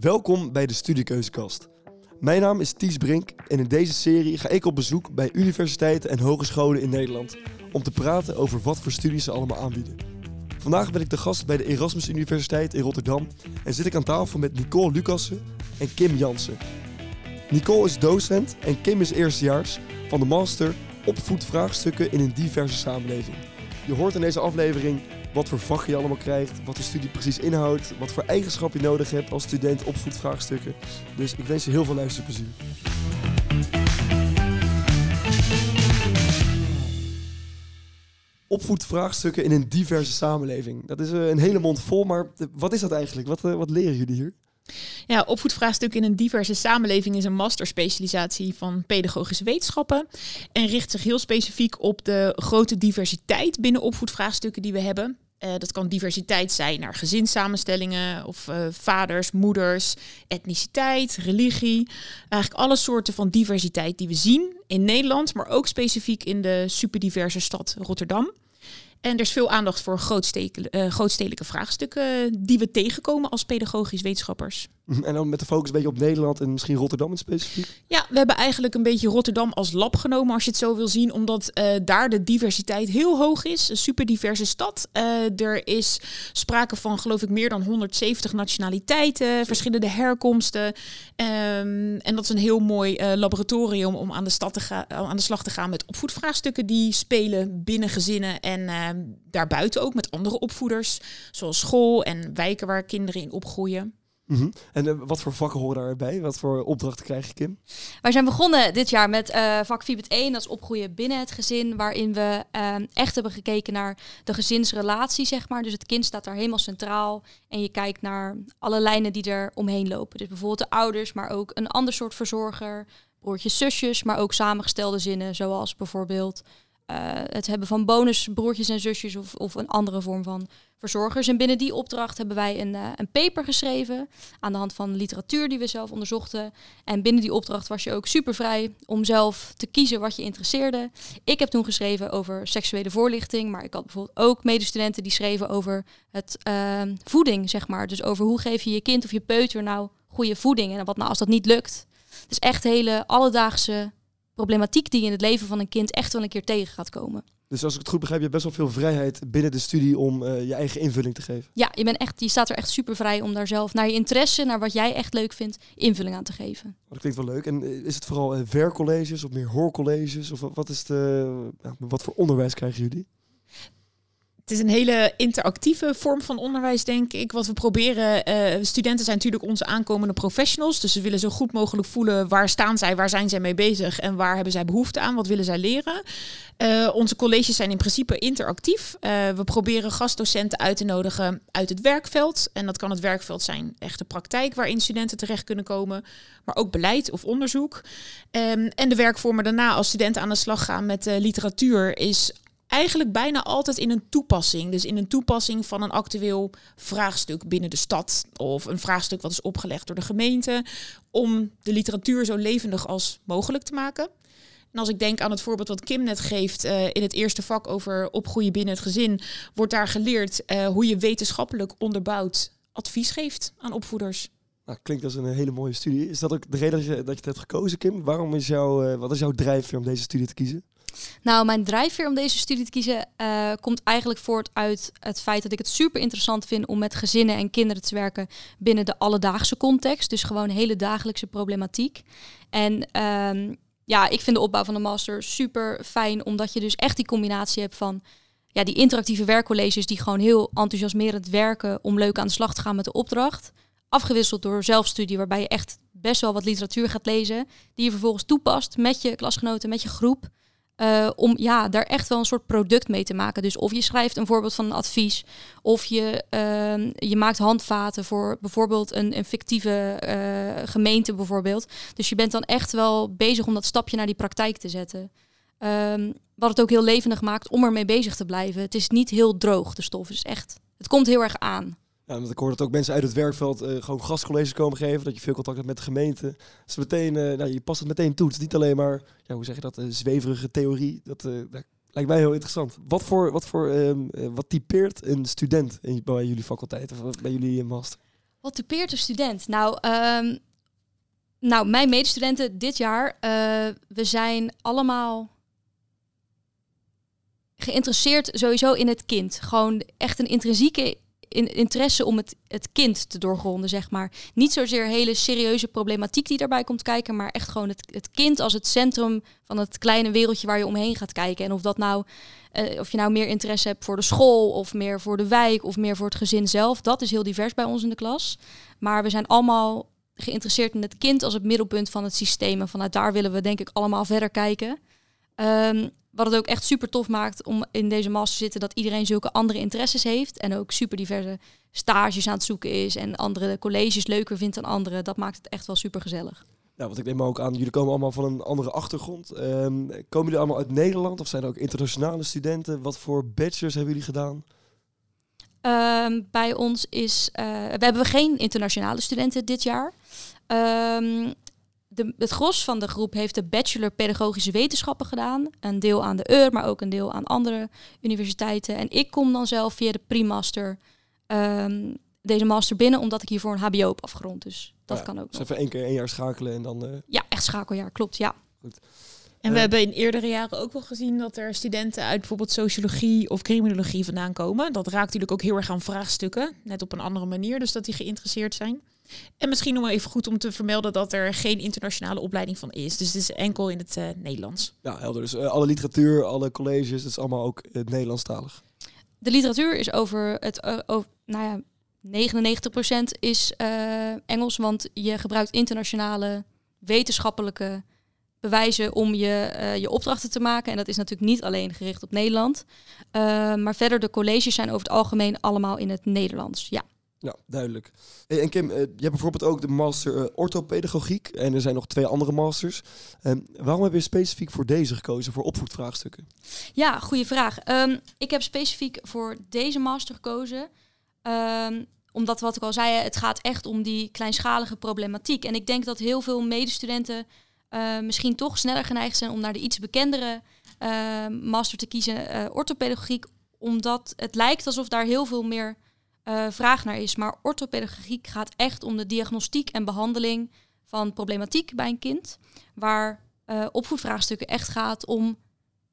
Welkom bij de Studiekeuzekast. Mijn naam is Ties Brink en in deze serie ga ik op bezoek bij universiteiten en hogescholen in Nederland om te praten over wat voor studies ze allemaal aanbieden. Vandaag ben ik de gast bij de Erasmus Universiteit in Rotterdam en zit ik aan tafel met Nicole Lucassen en Kim Jansen. Nicole is docent en Kim is eerstejaars van de master Opvoedvraagstukken in een diverse samenleving. Je hoort in deze aflevering wat voor vakken je allemaal krijgt, wat de studie precies inhoudt, wat voor eigenschappen je nodig hebt als student opvoedvraagstukken. Dus ik wens je heel veel luisterplezier. Opvoedvraagstukken in een diverse samenleving. Dat is eh, een hele mond vol, maar eh, wat is dat eigenlijk? Wat, eh, wat leren jullie hier? Ja, opvoedvraagstuk in een diverse samenleving is een masterspecialisatie van pedagogische wetenschappen. En richt zich heel specifiek op de grote diversiteit binnen opvoedvraagstukken die we hebben. Uh, dat kan diversiteit zijn naar gezinssamenstellingen of uh, vaders, moeders, etniciteit, religie. Eigenlijk alle soorten van diversiteit die we zien in Nederland, maar ook specifiek in de superdiverse stad Rotterdam. En er is veel aandacht voor grootstedelijke, uh, grootstedelijke vraagstukken die we tegenkomen als pedagogisch wetenschappers. En dan met de focus een beetje op Nederland en misschien Rotterdam in specifiek? Ja, we hebben eigenlijk een beetje Rotterdam als lab genomen, als je het zo wil zien, omdat uh, daar de diversiteit heel hoog is. Een super diverse stad. Uh, er is sprake van, geloof ik, meer dan 170 nationaliteiten, verschillende herkomsten. Um, en dat is een heel mooi uh, laboratorium om aan de, stad te gaan, aan de slag te gaan met opvoedvraagstukken die spelen binnen gezinnen en daarbuiten ook met andere opvoeders, zoals school en wijken waar kinderen in opgroeien. Mm -hmm. En uh, wat voor vakken horen daarbij? Wat voor opdrachten krijg je, Kim? Wij zijn begonnen dit jaar met uh, vak 4.1, dat is opgroeien binnen het gezin, waarin we uh, echt hebben gekeken naar de gezinsrelatie, zeg maar. Dus het kind staat daar helemaal centraal en je kijkt naar alle lijnen die er omheen lopen. Dus bijvoorbeeld de ouders, maar ook een ander soort verzorger, broertjes, zusjes, maar ook samengestelde zinnen, zoals bijvoorbeeld het hebben van bonusbroertjes en zusjes of, of een andere vorm van verzorgers. En binnen die opdracht hebben wij een, uh, een paper geschreven aan de hand van literatuur die we zelf onderzochten. En binnen die opdracht was je ook super vrij om zelf te kiezen wat je interesseerde. Ik heb toen geschreven over seksuele voorlichting, maar ik had bijvoorbeeld ook medestudenten die schreven over het uh, voeding, zeg maar. Dus over hoe geef je je kind of je peuter nou goede voeding en wat nou als dat niet lukt. Dus echt hele alledaagse problematiek die in het leven van een kind echt wel een keer tegen gaat komen. Dus als ik het goed begrijp, je hebt best wel veel vrijheid binnen de studie om uh, je eigen invulling te geven. Ja, je, bent echt, je staat er echt super vrij om daar zelf naar je interesse, naar wat jij echt leuk vindt, invulling aan te geven. Dat klinkt wel leuk. En is het vooral uh, werkcolleges of meer hoorcolleges? Of wat, is de, uh, wat voor onderwijs krijgen jullie? Het is een hele interactieve vorm van onderwijs, denk ik. Wat we proberen, uh, studenten zijn natuurlijk onze aankomende professionals. Dus ze willen zo goed mogelijk voelen waar staan zij, waar zijn zij mee bezig en waar hebben zij behoefte aan, wat willen zij leren. Uh, onze colleges zijn in principe interactief. Uh, we proberen gastdocenten uit te nodigen uit het werkveld. En dat kan het werkveld zijn, echte praktijk waarin studenten terecht kunnen komen, maar ook beleid of onderzoek. Um, en de werkvormen daarna, als studenten aan de slag gaan met literatuur, is eigenlijk bijna altijd in een toepassing. Dus in een toepassing van een actueel vraagstuk binnen de stad. Of een vraagstuk wat is opgelegd door de gemeente. Om de literatuur zo levendig als mogelijk te maken. En als ik denk aan het voorbeeld wat Kim net geeft uh, in het eerste vak over opgroeien binnen het gezin, wordt daar geleerd uh, hoe je wetenschappelijk onderbouwd advies geeft aan opvoeders. Nou, klinkt als een hele mooie studie. Is dat ook de reden dat je, dat het hebt gekozen, Kim? Waarom is jouw, uh, wat is jouw drijfveer om deze studie te kiezen? Nou, mijn drijfveer om deze studie te kiezen uh, komt eigenlijk voort uit het feit dat ik het super interessant vind om met gezinnen en kinderen te werken binnen de alledaagse context. Dus gewoon hele dagelijkse problematiek. En um, ja, ik vind de opbouw van de master super fijn, omdat je dus echt die combinatie hebt van ja, die interactieve werkcolleges die gewoon heel enthousiasmerend werken om leuk aan de slag te gaan met de opdracht. Afgewisseld door zelfstudie, waarbij je echt best wel wat literatuur gaat lezen, die je vervolgens toepast met je klasgenoten, met je groep. Uh, om ja, daar echt wel een soort product mee te maken. Dus of je schrijft een voorbeeld van een advies, of je, uh, je maakt handvaten voor bijvoorbeeld een, een fictieve uh, gemeente bijvoorbeeld. Dus je bent dan echt wel bezig om dat stapje naar die praktijk te zetten. Um, wat het ook heel levendig maakt om ermee bezig te blijven. Het is niet heel droog, de stof. is echt, het komt heel erg aan. Ja, want ik hoor dat ook mensen uit het werkveld uh, gewoon gastcolleges komen geven. Dat je veel contact hebt met de gemeente. Dus meteen, uh, nou, je past het meteen toe. Het is niet alleen maar, ja, hoe zeg je dat, uh, zweverige theorie. Dat, dat, lijkt mij heel interessant. Wat, voor, wat, voor, um, wat typeert een student in, bij jullie faculteit of bij jullie master? Wat typeert een student? Nou, ehm, nou mijn medestudenten dit jaar, we zijn allemaal geïnteresseerd sowieso in het kind. Gewoon echt een intrinsieke in, interesse om het, het kind te doorgronden, zeg maar. Niet zozeer hele serieuze problematiek die daarbij komt kijken, maar echt gewoon het, het kind als het centrum van het kleine wereldje waar je omheen gaat kijken. En of dat nou, uh, of je nou meer interesse hebt voor de school, of meer voor de wijk, of meer voor het gezin zelf, dat is heel divers bij ons in de klas. Maar we zijn allemaal geïnteresseerd in het kind als het middelpunt van het systeem. En vanuit daar willen we denk ik allemaal verder kijken. Um, wat het ook echt super tof maakt om in deze master te zitten, dat iedereen zulke andere interesses heeft. En ook super diverse stages aan het zoeken is. En andere colleges leuker vindt dan andere. Dat maakt het echt wel super gezellig. Ja, want ik neem ook aan, jullie komen allemaal van een andere achtergrond. Um, komen jullie allemaal uit Nederland of zijn er ook internationale studenten? Wat voor bachelors hebben jullie gedaan? Um, bij ons is, uh, we hebben geen internationale studenten dit jaar. Um, de, het gros van de groep heeft de bachelor pedagogische wetenschappen gedaan. Een deel aan de UR, maar ook een deel aan andere universiteiten. En ik kom dan zelf via de pre-master um, deze master binnen, omdat ik hiervoor een HBO heb afgerond. Dus dat kan ook. Dus even één keer één jaar schakelen en dan. Uh... Ja, echt schakeljaar, klopt. Ja. Goed. En we uh, hebben in eerdere jaren ook wel gezien dat er studenten uit bijvoorbeeld sociologie of criminologie vandaan komen. Dat raakt natuurlijk ook heel erg aan vraagstukken, net op een andere manier, dus dat die geïnteresseerd zijn. En misschien nog even goed om te vermelden dat er geen internationale opleiding van is. Dus het is enkel in het uh, Nederlands. Ja, helder. Dus uh, alle literatuur, alle colleges, dat is allemaal ook uh, Nederlandstalig. De literatuur is over het, over, nou ja, 99% is Engels, want je gebruikt internationale wetenschappelijke bewijzen om je, je opdrachten te maken. En dat is natuurlijk niet alleen gericht op Nederland. maar verder, de colleges zijn over het algemeen allemaal in het Nederlands. Ja. Ja, duidelijk. Hey, en Kim, uh, je hebt bijvoorbeeld ook de master uh, orthopedagogiek en er zijn nog twee andere masters. Um, waarom heb je specifiek voor deze gekozen, voor opvoedvraagstukken? Ja, goede vraag. Um, ik heb specifiek voor deze master gekozen, um, omdat wat ik al zei, het gaat echt om die kleinschalige problematiek. En ik denk dat heel veel medestudenten uh, misschien toch sneller geneigd zijn om naar de iets bekendere master te kiezen, orthopedagogiek, omdat het lijkt alsof daar heel veel meer uh, vraag naar is. Maar orthopedagogiek gaat echt om de diagnostiek en behandeling van problematiek bij een kind. Waar uh, opvoedvraagstukken echt gaat om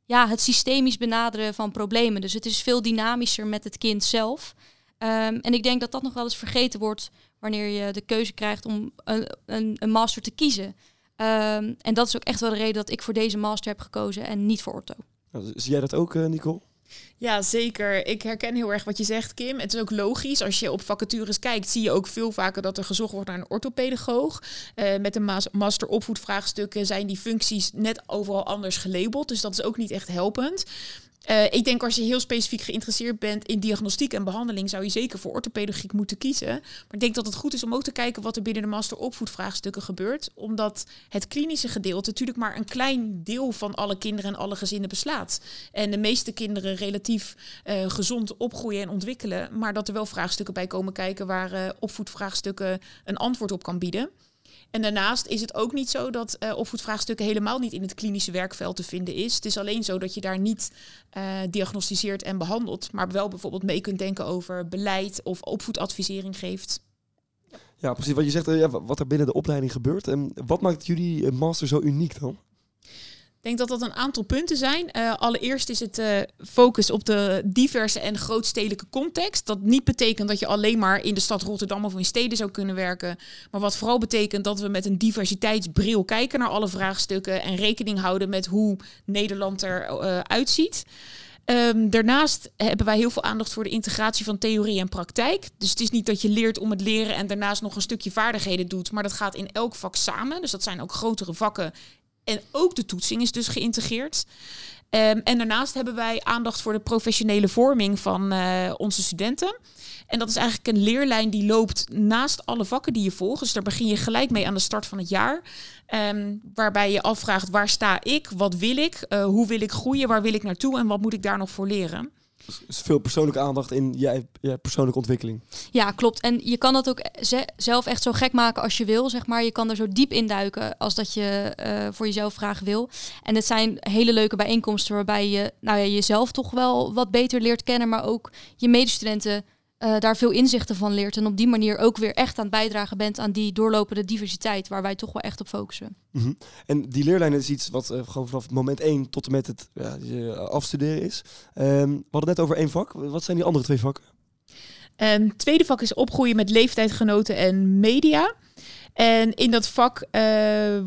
ja, het systemisch benaderen van problemen. Dus het is veel dynamischer met het kind zelf. Um, en ik denk dat dat nog wel eens vergeten wordt wanneer je de keuze krijgt om een, een, een master te kiezen. Um, en dat is ook echt wel de reden dat ik voor deze master heb gekozen en niet voor ortho. Zie jij dat ook, uh, Nicole? Ja, zeker. Ik herken heel erg wat je zegt, Kim. Het is ook logisch. Als je op vacatures kijkt, zie je ook veel vaker dat er gezocht wordt naar een orthopedagoog. Uh, met een master opvoedvraagstukken zijn die functies net overal anders gelabeld. Dus dat is ook niet echt helpend. Uh, ik denk als je heel specifiek geïnteresseerd bent in diagnostiek en behandeling, zou je zeker voor orthopedagogiek moeten kiezen. Maar ik denk dat het goed is om ook te kijken wat er binnen de master opvoedvraagstukken gebeurt. Omdat het klinische gedeelte natuurlijk maar een klein deel van alle kinderen en alle gezinnen beslaat. En de meeste kinderen relatief uh, gezond opgroeien en ontwikkelen. Maar dat er wel vraagstukken bij komen kijken waar uh, opvoedvraagstukken een antwoord op kan bieden. En daarnaast is het ook niet zo dat uh, opvoedvraagstukken helemaal niet in het klinische werkveld te vinden is. Het is alleen zo dat je daar niet uh, diagnosticeert en behandelt, maar wel bijvoorbeeld mee kunt denken over beleid of opvoedadvisering geeft. Ja, precies. Wat je zegt, uh, ja, wat er binnen de opleiding gebeurt. En wat maakt jullie master zo uniek dan? Denk dat dat een aantal punten zijn. Uh, allereerst is het uh, focus op de diverse en grootstedelijke context. Dat niet betekent dat je alleen maar in de stad Rotterdam of in steden zou kunnen werken. Maar wat vooral betekent dat we met een diversiteitsbril kijken naar alle vraagstukken. En rekening houden met hoe Nederland eruit uh, uitziet. Um, daarnaast hebben wij heel veel aandacht voor de integratie van theorie en praktijk. Dus het is niet dat je leert om het leren en daarnaast nog een stukje vaardigheden doet. Maar dat gaat in elk vak samen. Dus dat zijn ook grotere vakken en ook de toetsing is dus geïntegreerd. Um, en daarnaast hebben wij aandacht voor de professionele vorming van uh, onze studenten. En dat is eigenlijk een leerlijn die loopt naast alle vakken die je volgt. Dus daar begin je gelijk mee aan de start van het jaar. Um, waarbij je afvraagt waar sta ik, wat wil ik, uh, hoe wil ik groeien, waar wil ik naartoe en wat moet ik daar nog voor leren. Veel persoonlijke aandacht in je, je, persoonlijke ontwikkeling. Ja, klopt. En je kan dat ook zelf echt zo gek maken als je wil, zeg maar. Je kan er zo diep induiken als dat je uh, voor jezelf graag wil. En het zijn hele leuke bijeenkomsten waarbij je nou ja, jezelf toch wel wat beter leert kennen, maar ook je medestudenten eh, daar veel inzichten van leert. En op die manier ook weer echt aan het bijdragen bent aan die doorlopende diversiteit, waar wij toch wel echt op focussen. Mhm. En die leerlijn is iets wat uh, gewoon vanaf moment 1 tot en met het ja, afstuderen is. Um, we hadden net over één vak. Wat zijn die andere twee vakken? Um, tweede vak is opgroeien met leeftijdgenoten en media. En in dat vak uh,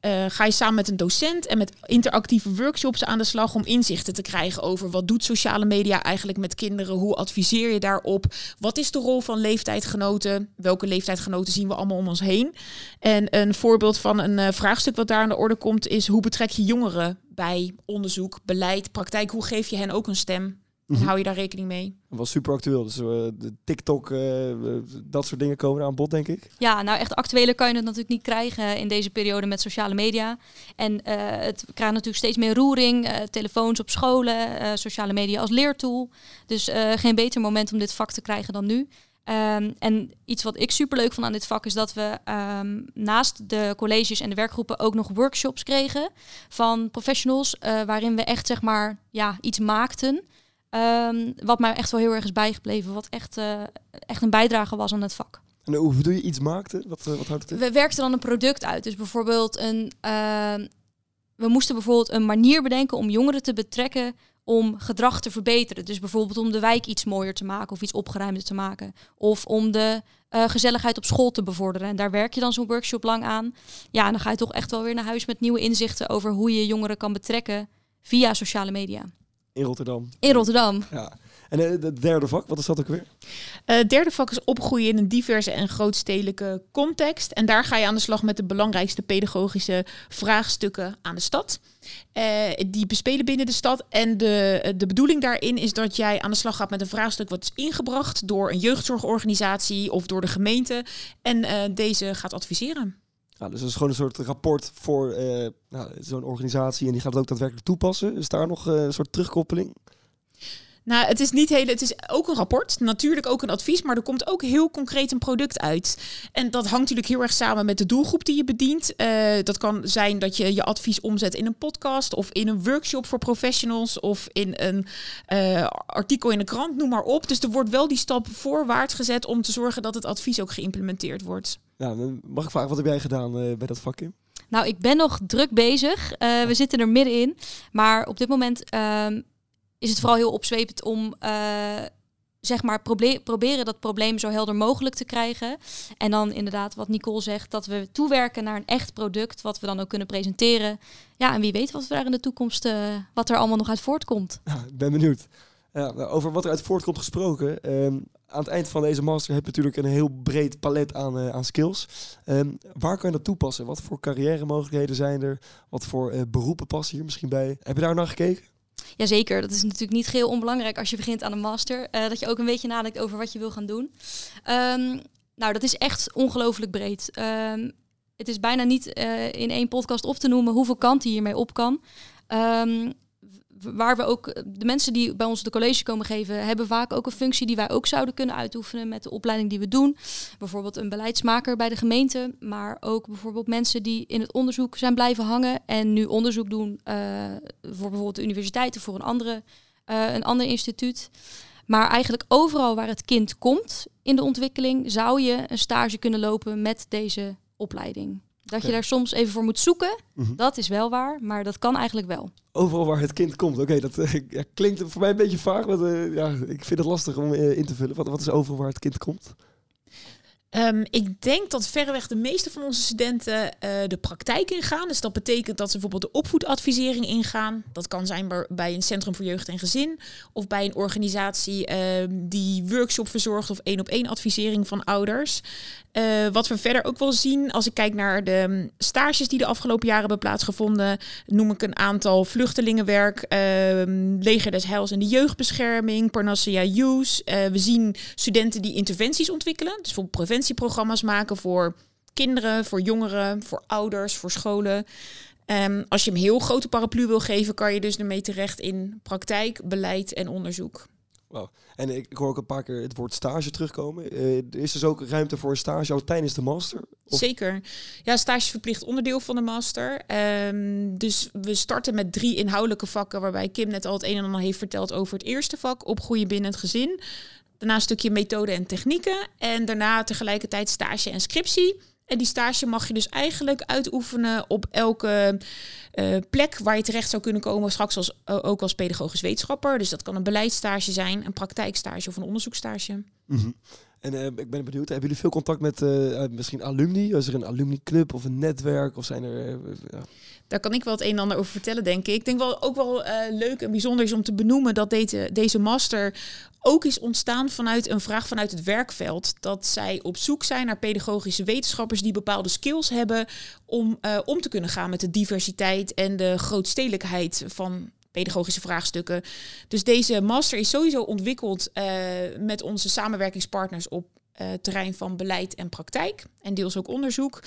uh, ga je samen met een docent en met interactieve workshops aan de slag om inzichten te krijgen over wat doet sociale media eigenlijk met kinderen, hoe adviseer je daarop, wat is de rol van leeftijdgenoten, welke leeftijdgenoten zien we allemaal om ons heen. En een voorbeeld van een uh, vraagstuk wat daar aan de orde komt is hoe betrek je jongeren bij onderzoek, beleid, praktijk, hoe geef je hen ook een stem? En mhm. hou je daar rekening mee? Dat was super actueel. Dus uh, de TikTok, uh, dat soort dingen komen aan bod, denk ik. Ja, nou echt actuele kan je het natuurlijk niet krijgen in deze periode met sociale media. En uh, het krijgt natuurlijk steeds meer roering. telefoons op scholen, sociale media als leertool. Dus geen beter moment om dit vak te krijgen dan nu. Um, en iets wat ik super leuk vond aan dit vak is dat we um, naast de colleges en de werkgroepen ook nog workshops kregen van professionals. waarin we echt zeg maar ja, iets maakten. Um, wat mij echt wel heel erg is bijgebleven. Wat echt, uh, echt een bijdrage was aan het vak. En hoe bedoel je iets maakte? Wat, uh, wat houdt het in? We werkten dan een product uit. Dus bijvoorbeeld een... Uh, we moesten bijvoorbeeld een manier bedenken om jongeren te betrekken om gedrag te verbeteren. Dus bijvoorbeeld om de wijk iets mooier te maken of iets opgeruimder te maken. Of om de uh, gezelligheid op school te bevorderen. En daar werk je dan zo'n workshop lang aan. Ja, en dan ga je toch echt wel weer naar huis met nieuwe inzichten over hoe je jongeren kan betrekken via sociale media. In Rotterdam. In Rotterdam. Ja. En uh, het derde vak, wat is dat ook weer? Uh, het derde vak is opgroeien in een diverse en grootstedelijke context. En daar ga je aan de slag met de belangrijkste pedagogische vraagstukken aan de stad. Uh, die bespelen binnen de stad. En de, de bedoeling daarin is dat jij aan de slag gaat met een vraagstuk wat is ingebracht door een jeugdzorgorganisatie of door de gemeente. En deze gaat adviseren. Nou, dus dat is gewoon een soort rapport voor uh, nou, zo'n organisatie en die gaat het ook daadwerkelijk toepassen. Is daar nog uh, een soort terugkoppeling? Nou, het is niet hele. Het is ook een rapport, natuurlijk ook een advies, maar er komt ook heel concreet een product uit. En dat hangt natuurlijk heel erg samen met de doelgroep die je bedient. Uh, dat kan zijn dat je je advies omzet in een podcast of in een workshop voor professionals of in een artikel in de krant, noem maar op. Dus er wordt wel die stap voorwaarts gezet om te zorgen dat het advies ook geïmplementeerd wordt. Ja, mag ik vragen, wat heb jij gedaan uh, bij dat vakje? Nou, ik ben nog druk bezig. we zitten er middenin. Maar op dit moment uh, is het vooral heel opzwepend om uh, zeg maar proberen dat probleem zo helder mogelijk te krijgen. En dan inderdaad, wat Nicole zegt, dat we toewerken naar een echt product, wat we dan ook kunnen presenteren. Ja, en wie weet wat we daar in de toekomst, wat er allemaal nog uit voortkomt. Ja, ik ben benieuwd. Ja, over wat er uit voortkomt gesproken. Um, aan het eind van deze master heb je natuurlijk een heel breed palet aan, uh, aan skills. Um, waar kan je dat toepassen? Wat voor carrière mogelijkheden zijn er? Wat voor uh, beroepen passen hier misschien bij? Heb je daar naar gekeken? Jazeker, dat is natuurlijk niet geheel onbelangrijk als je begint aan een master. Uh, dat je ook een beetje nadenkt over wat je wil gaan doen. Um, nou, dat is echt ongelooflijk breed. Um, het is bijna niet in één podcast op te noemen hoeveel kanten hiermee op kan. Waar we ook, de mensen die bij ons de college komen geven, hebben vaak ook een functie die wij ook zouden kunnen uitoefenen met de opleiding die we doen. Bijvoorbeeld een beleidsmaker bij de gemeente, maar ook bijvoorbeeld mensen die in het onderzoek zijn blijven hangen en nu onderzoek doen uh, voor bijvoorbeeld de universiteiten, voor een, andere, uh, een ander instituut. Maar eigenlijk overal waar het kind komt in de ontwikkeling, zou je een stage kunnen lopen met deze opleiding. Dat je daar soms even voor moet zoeken, mhm. dat is wel waar, maar dat kan eigenlijk wel. Overal waar het kind komt, oké, dat uh, ja, klinkt voor mij een beetje vaag, maar uh, ja, ik vind het lastig om uh, in te vullen. Wat, wat is overal waar het kind komt? Um, ik denk dat verreweg de meeste van onze studenten uh, de praktijk ingaan. Dus dat betekent dat ze bijvoorbeeld de opvoedadvisering ingaan. Dat kan zijn bij een centrum voor jeugd en gezin. Of bij een organisatie uh, die workshop verzorgt of één op één advisering van ouders. Uh, wat we verder ook wel zien, als ik kijk naar de um, stages die de afgelopen jaren hebben plaatsgevonden, noem ik een aantal vluchtelingenwerk, Leger des Heils en de jeugdbescherming, Parnassia Youth. we zien studenten die interventies ontwikkelen, dus voor preventie preventieprogramma's maken voor kinderen, voor jongeren, voor ouders, voor scholen. Um, als je hem heel grote paraplu wil geven, kan je dus ermee terecht in praktijk, beleid en onderzoek. Wow. En ik, hoor ook een paar keer het woord stage terugkomen. Uh, is er dus ook ruimte voor een stage al tijdens de master? Of? Zeker. Ja, stage is verplicht onderdeel van de master. Um, dus we starten met drie inhoudelijke vakken, waarbij Kim net al het een en ander heeft verteld over het eerste vak, opgroeien binnen het gezin Daarna een stukje methode en technieken. En daarna tegelijkertijd stage en scriptie. En die stage mag je dus eigenlijk uitoefenen op elke uh, plek waar je terecht zou kunnen komen, straks als, uh, ook als pedagogisch wetenschapper. Dus dat kan een beleidsstage zijn, een praktijkstage of een onderzoekstage. -hmm. En uh, ik ben benieuwd, hebben jullie veel contact met misschien alumni? Is er een alumni club of een netwerk? Of zijn er... Ja. Daar kan ik wel het een en ander over vertellen, denk ik. Ik denk wel ook wel leuk en bijzonder is om te benoemen dat deze, deze master ook is ontstaan vanuit een vraag vanuit het werkveld. Dat zij op zoek zijn naar pedagogische wetenschappers die bepaalde skills hebben om om te kunnen gaan met de diversiteit en de grootstedelijkheid van pedagogische vraagstukken. Dus deze master is sowieso ontwikkeld uh, met onze samenwerkingspartners op uh, terrein van beleid en praktijk en deels ook onderzoek.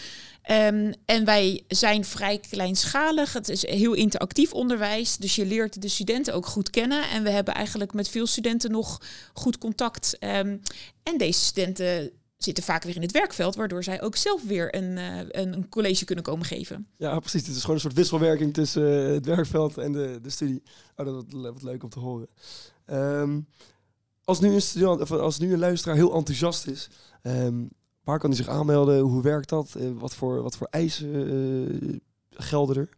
Um, en wij zijn vrij kleinschalig. Het is heel interactief onderwijs. Dus je leert de studenten ook goed kennen. En we hebben eigenlijk met veel studenten nog goed contact. Um, en deze studenten zitten vaak weer in het werkveld, waardoor zij ook zelf weer een, uh, een college kunnen komen geven. Ja, precies. Het is gewoon een soort wisselwerking tussen uh, het werkveld en de, de studie. Oh, dat wat leuk om te horen. Um, als nu een student, of als nu een luisteraar heel enthousiast is, um, waar kan hij zich aanmelden? Hoe werkt dat? Uh, wat, voor, wat voor eisen gelden er?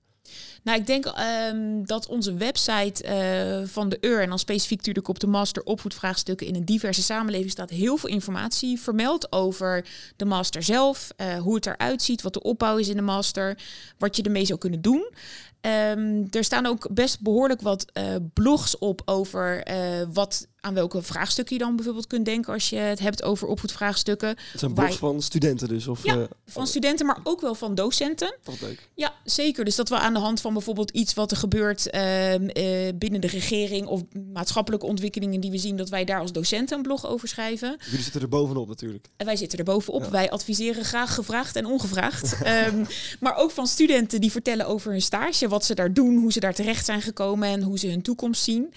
Nou, ik denk um, dat onze website uh, van de UR, en dan specifiek natuurlijk op de master opvoedvraagstukken in een diverse samenleving, staat heel veel informatie vermeld over de master zelf, uh, hoe het eruit ziet, wat de opbouw is in de master, wat je ermee zou kunnen doen. Um, er staan ook best behoorlijk wat uh, blogs op over wat aan welke vraagstukken je dan bijvoorbeeld kunt denken als je het hebt over opvoedvraagstukken. Het zijn blogs van studenten dus? Of, ja, uh, van studenten, maar ook wel van docenten. Wat leuk. Ja, zeker. Dus dat we aan de hand van bijvoorbeeld iets wat er gebeurt uh, binnen de regering of maatschappelijke ontwikkelingen die we zien, dat wij daar als docenten een blog over schrijven. Jullie zitten er bovenop natuurlijk. En wij zitten er bovenop. Ja. Wij adviseren graag gevraagd en ongevraagd. um, maar ook van studenten die vertellen over hun stage, wat ze daar doen, hoe ze daar terecht zijn gekomen en hoe ze hun toekomst zien.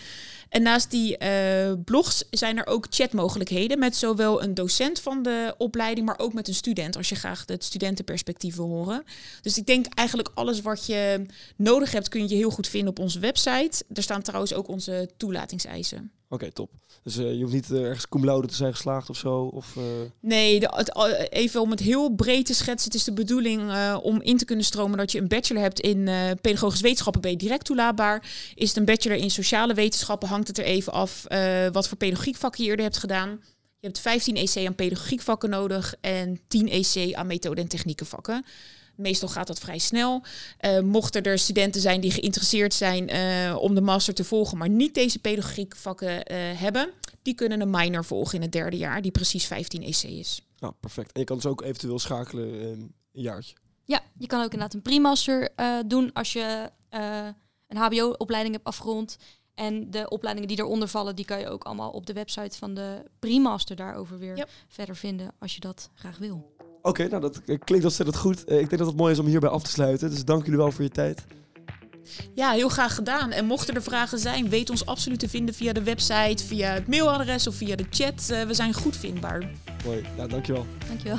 En naast die uh, blogs zijn er ook chatmogelijkheden met zowel een docent van de opleiding, maar ook met een student, als je graag het studentenperspectief wil horen. Dus ik denk eigenlijk alles wat je nodig hebt, kun je heel goed vinden op onze website. Er staan trouwens ook onze toelatingseisen. Oké, top. Dus uh, je hoeft niet uh, ergens cum laude te zijn geslaagd of zo? Of, uh... Nee, het, even om het heel breed te schetsen. Het is de bedoeling om in te kunnen stromen dat je een bachelor hebt in pedagogisch wetenschappen, ben je direct toelaatbaar. Is het een bachelor in sociale wetenschappen, hangt het er even af wat voor pedagogiekvakken je eerder hebt gedaan. Je hebt 15 EC aan pedagogiekvakken nodig en 10 EC aan methode- en techniekenvakken. Meestal gaat dat vrij snel. Uh, mochten er studenten zijn die geïnteresseerd zijn uh, om de master te volgen, maar niet deze pedagogiekvakken uh, hebben, die kunnen een minor volgen in het derde jaar, die precies 15 EC is. Nou, perfect. En je kan dus ook eventueel schakelen een jaartje. Ja, je kan ook inderdaad een pre-master doen als je een HBO-opleiding hebt afgerond. En de opleidingen die eronder vallen, die kan je ook allemaal op de website van de pre-master daarover weer yep. verder vinden als je dat graag wil. Oké, okay, nou dat klinkt ontzettend goed. Uh, ik denk dat het mooi is om hierbij af te sluiten. Dus dank jullie wel voor je tijd. Ja, heel graag gedaan. En mochten er vragen zijn, weet ons absoluut te vinden via de website, via het mailadres of via de chat. Uh, we zijn goed vindbaar. Mooi, ja, dankjewel. Dankjewel.